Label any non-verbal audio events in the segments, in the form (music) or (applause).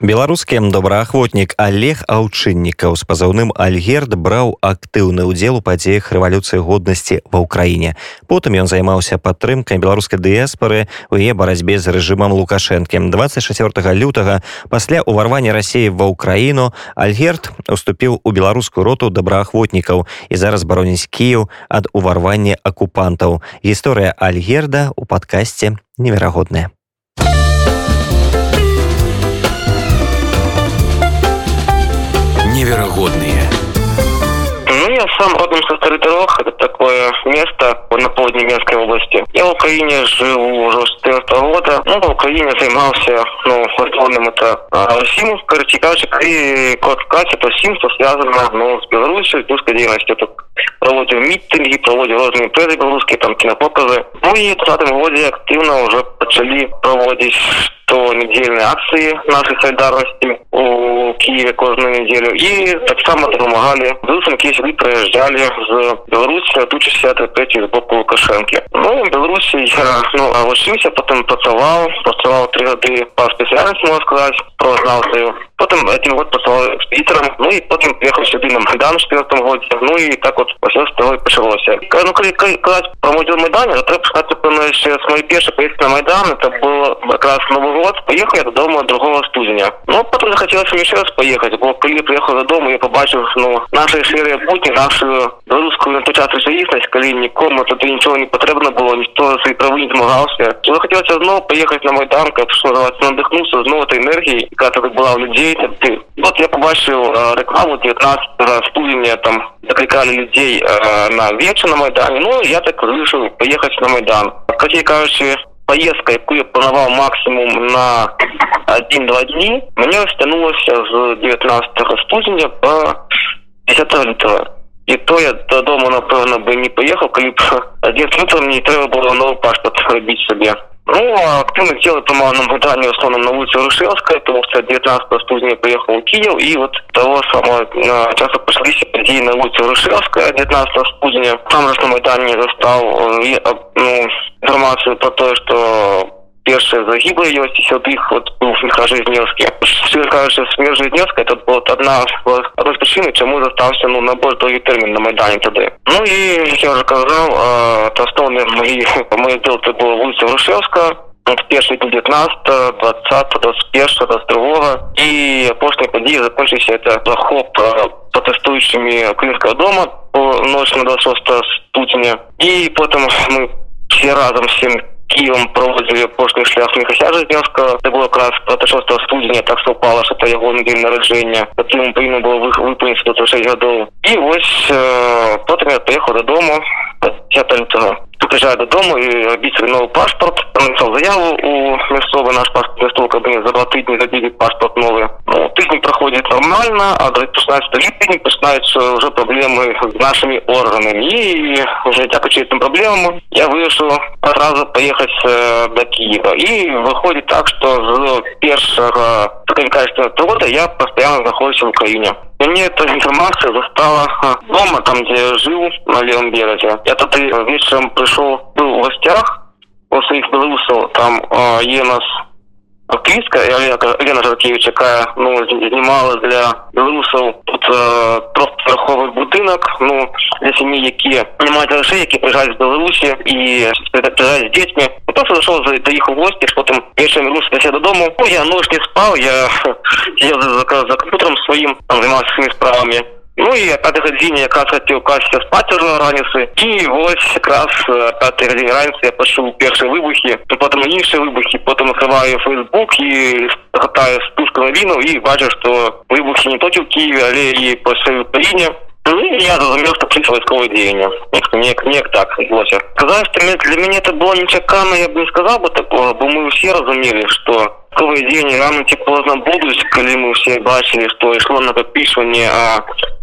беларускі добраахвотнік олег аўчыннікаў з пазыўным альгерд браў актыўны ўдзел у падзеях рэвалюцыі годнасці ва ўкраіне потым ён займаўся падтрымкай беларускай дыяспары у яе барацьбе з рэжымам лукашэнкі 24 лютага пасля ўварвання рассіі ва ўкраіну альгерд уступіў у беларускую роту добраахвотнікаў і зараз бароніць кіяў ад уварвання акупантаў гісторыя альгерда у падкасці неверагодная Невероятные. Ну, я сам родом со Старый Это такое место на полудне Минской области. Я в Украине живу уже с 14 года. Ну, в Украине занимался, ну, в основном это а, СИМ, короче, короче, и код Катя, это СИМ, что связано, ну, с Беларусью, с русской деятельностью. Это проводил митинги, проводил разные прессы белорусские, там, кинопоказы. Ну, и в 20 году активно уже начали проводить то недельные акции нашей солидарности у Киеве каждую неделю. И так само допомагали білорусам, які сюди приїжджали з Білорусі, тут 63 з боку Лукашенки. Ну, в Білорусі я ну, лишився, потім працював, працював три роки по спеціальності, можна сказати, прознавцею. Потім один год працював експедитором, ну і потім приїхав сюди на Майдан в 14 році, ну і так от ось з того і почалося. Ну, коли казати про модуль Майдані, то треба сказати, певно, ще з моєї першої поїздки на Майдан, це було якраз Новий год, поїхав я додому 2 студня. Ну, потім захотілося мені ще раз поїхати, бо коли я приїхав додому, я побачив, ну, наші шири будні, нашу білоруську на той час речовісність, коли нікому туди нічого не потрібно було, ніхто за свої прави не змагався. То захотілося знову поїхати на Майдан, як що називається, надихнувся знову цієї енергії, яка тоді була в людей. Ти. От я побачив э, рекламу 19 студня, там закликали людей э, на вечір на Майдані. Ну, я так вирішив поїхати на Майдан. Кстати, кажучи, поездка, яку я планував максимум на один-два дні, мені стягнулося з 19 студня по 10 лютого. І то я додому, напевно, би не поїхав, коли б 11 лютого мені треба було новий паспорт робити (laughs) собі. Ну, а активно дело по выданию в основном на улице Рушевская, потому что 19 студня приехал в Киев, и вот того самого часто пошлись подеи на улице Рушевская, 19 студня. Там же на Майдане застал ну, информацию про то, что першие загибли ёсць сюды іх вот быў міхражызнеўскі кажучы смерть Жизневская это была одна одной з прычыны чаму застаўся ну на больш доўгі тэрмін на майдане тады ну і я уже казаў то асноўны мои мои дел это было вуліца Рушевска першы 19 20 21 22 і апошнія падзеі закончыліся это захоп пратэстуючымі крымскага дома по ноч на 26 студзеня і потым мы все разом всем Киевом проводили поштовий шлях Михася Жизневського. Це було якраз 26 студня, так совпало, що це його день народження. Потім повинно було виповнити 136 років. І ось е, потім я поїхав додому 10 лютого. Приїжджаю додому і робіть свій новий паспорт. Написав заяву у місцевий наш паспорт місцевий кабінет за два тижні забили паспорт новий. Ну, тиждень проходить нормально, а до 16 липня починаються вже проблеми з нашими органами. І вже дякуючи цим проблемам я вирішив одразу поїхати э, до Києва. І виходить так, що з першого качества года я постійно знаходжуся в Україні. Мне эта информация застала дома, там, где я жил, на левом береге. Я тогда вечером пришел, был в гостях у своих белорусов, там э, є нас активістка Лена Жаркевич, яка ну знімала для білорусів тут е, трьохповерховий будинок. Ну для сім'ї, які не мають грошей, які приїжджають з Білорусі і приїжджають з дітьми. Я просто зайшов до їх у гості, потім вечором вернувся додому. Ну я ночь не спав, я (laughs) сидів за, за, за комп'ютером своїм, там займався своїми справами. Ну і п'ятий годині якраз хотів класти спати вже раніше. І ось якраз п'ятий годині раніше я почув перші вибухи, потім інші вибухи, потім відкриваю Фейсбук і гортаю спуск новину і бачу, що вибухи не тільки в Києві, але і по всій Україні. Ну, и я зрозумів, що прийшло військове діяння. Ніяк, ніяк так відбулося. Сказати, що для мене це було нечекано, я б не сказав би такого, бо ми всі розуміли, що військові діяння рано чи поздно будуть, коли ми всі бачили, що йшло накопичування а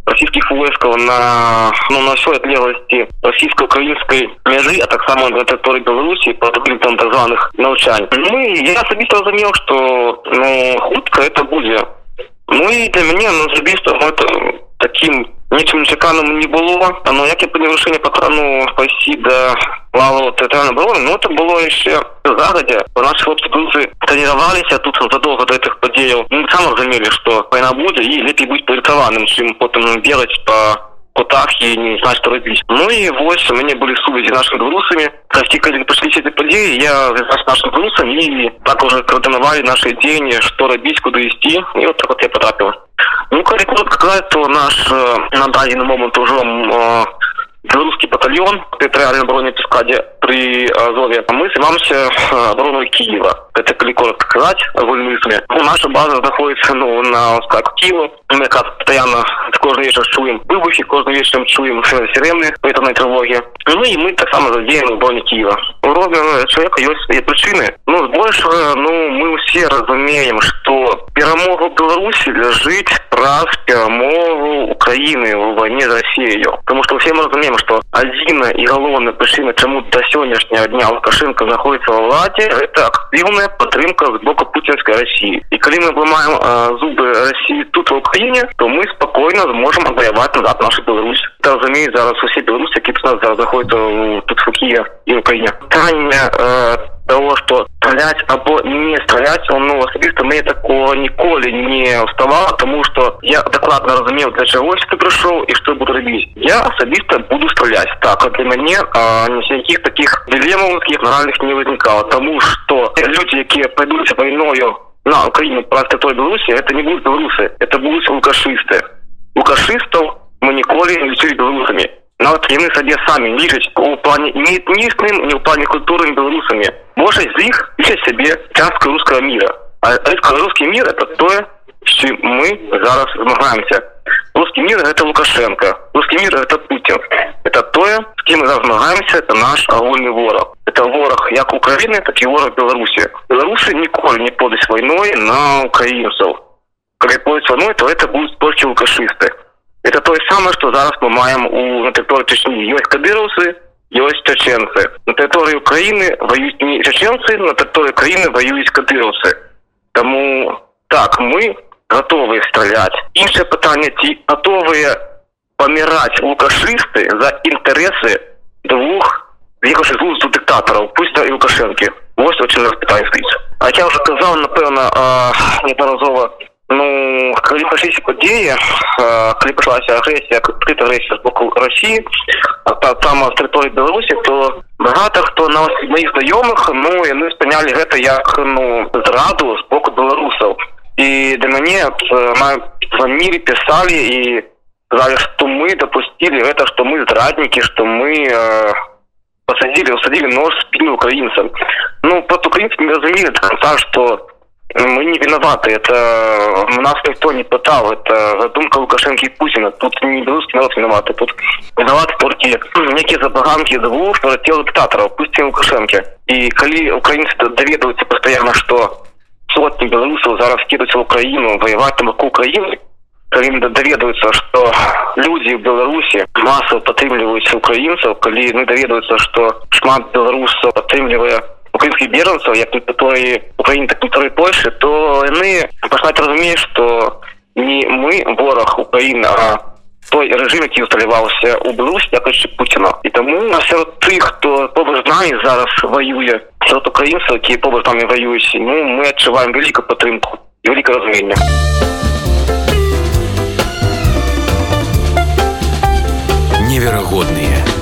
российских войск на ну на всей отлеглости российско-украинской межи, а так само на території Білорусі по там так званих навчань. Ну і я особисто розумів, що ну хутко це буде. Ну і для мене ну, особисто ну, это таким нечым нечаканым не было но як я по вырашэнне по крану пойти до лаву тэатральна было ну это было еще загадзя наши хлопцы грузы тренироваліся тут задолго до этих падзеяў мы сам разумелі что война будзе і лепей быть падрыхтаваным чым потым бегать по кутах і не знаць што рабіць Ну і вось у мяне былі сувязі нашими беларусамі расці калі прыйшлі эти падзеі я з нашим беларусам і так уже координавалі наши дзеянні што рабіць куды ісці і вот так вот я потрапіла то наш э, на дадзены момант ужо э, беларускі батальон тэрыторыальна обороне пескаде при азове мы займаемся обороной киева. Это калі коротко сказать вольными ну, наша база находится ну на как киева. Мы как постоянно кожны вечер чуем выбухи кожны вечером чуем сирены ветерной тревоги ну и мы так само задеем обороне киева ровно человека есть свои причины ну больше ну мы все разумеем что перамогу беларуси лежит праз перамогу украины в войне за россию потому что все мы разумеем что один и галоўная причина чему до сённяшняга дня лукашенко находится во владе это активная падтрымка з боку путинской россии и калі мы обломаем э, зубы россии тут в украине то мы спокойно сможем отвоевать назад нашу беларусь это разумеет зараз усе беларусы які нас зараз заходят тут в киеве и украине Таня, э, того что стрелять або не стрелять он ну особисто мне такого николи не уставала тому что я докладно разумел для чего ты пришел и что буду рабіць я особисто буду стрелять так а для мяне никаких таких дилеммовских моральных не возникало тому что люди якія пойдут войною на украину просто той беларуси это не будут белорусы это будут лукашисты лукашистов мы николи не лечили белорусами нават яны сабе самі лічаць у плане не этнічным не ў плане культуры беларусамі можа з іх лічаць сябе частка рускага мира а русский мир это тое с чым мы зараз змагаемся русский мир это лукашенко русский мир это путин это тое с кем мы змагаемся это наш агульны ворог это ворог як украины так і ворог беларусі беларусы ніколі не подаць войной на украінцаў калі подаць войной то это будут толькі лукашисты это то самое что зараз мы маем у на территории чечни есть кадыровцы есть чеченцы на территории украины воюют не чеченцы на территории украины воюют кадыровцы тому так мы готовы стрелять іншее питание ті готовые помирать лукашисты за интересы двух ехавших двух диктаторов пусть да и лукашенки вот очень раз питание стоит а я уже сказал напэўно неодноразово Ну калі пашліся падзеі калі пачалася агрэсія адкрыта агрэсія з боку Росіі та, там з тэрыторыі Беларусі то багата хто на моих знаёмых ну яны спынялі гэта як ну зраду з боку беларусаў і да мяне звонілі пісалі і сказали что мы допустили гэта что мы здраднікі что мы э, посадили усадили нож спину украінцам ну под украінцам разумели до конца что мы не виноваты. Это нас никто не пытал. Это задумка Лукашенко и Путина. Тут не белорусский народ виноват. Тут виноваты только некие забаганки двух тел диктаторов, пусть и Лукашенко. И коли украинцы доведываются постоянно, что сотни белорусов зараз кидаются в Украину, воевать там вокруг Украины, коли доведываются, что люди в Беларуси массово подтримливаются украинцев, коли не доведываются, что шмат белорусов подтримливая украінскіх бежанцаў як которые Украіне так которые Польши то яны паслаць разумеюць что не мы вораг Украіны а той режим які усталяваўся у Беларусь якасці Пуціна і таму на сярод тых хто побач з нами зараз воюе сярод украінцаў якія побач нами воююць ну мы адчуваем вялікую падтрымку і вяліка разумення неверагодныя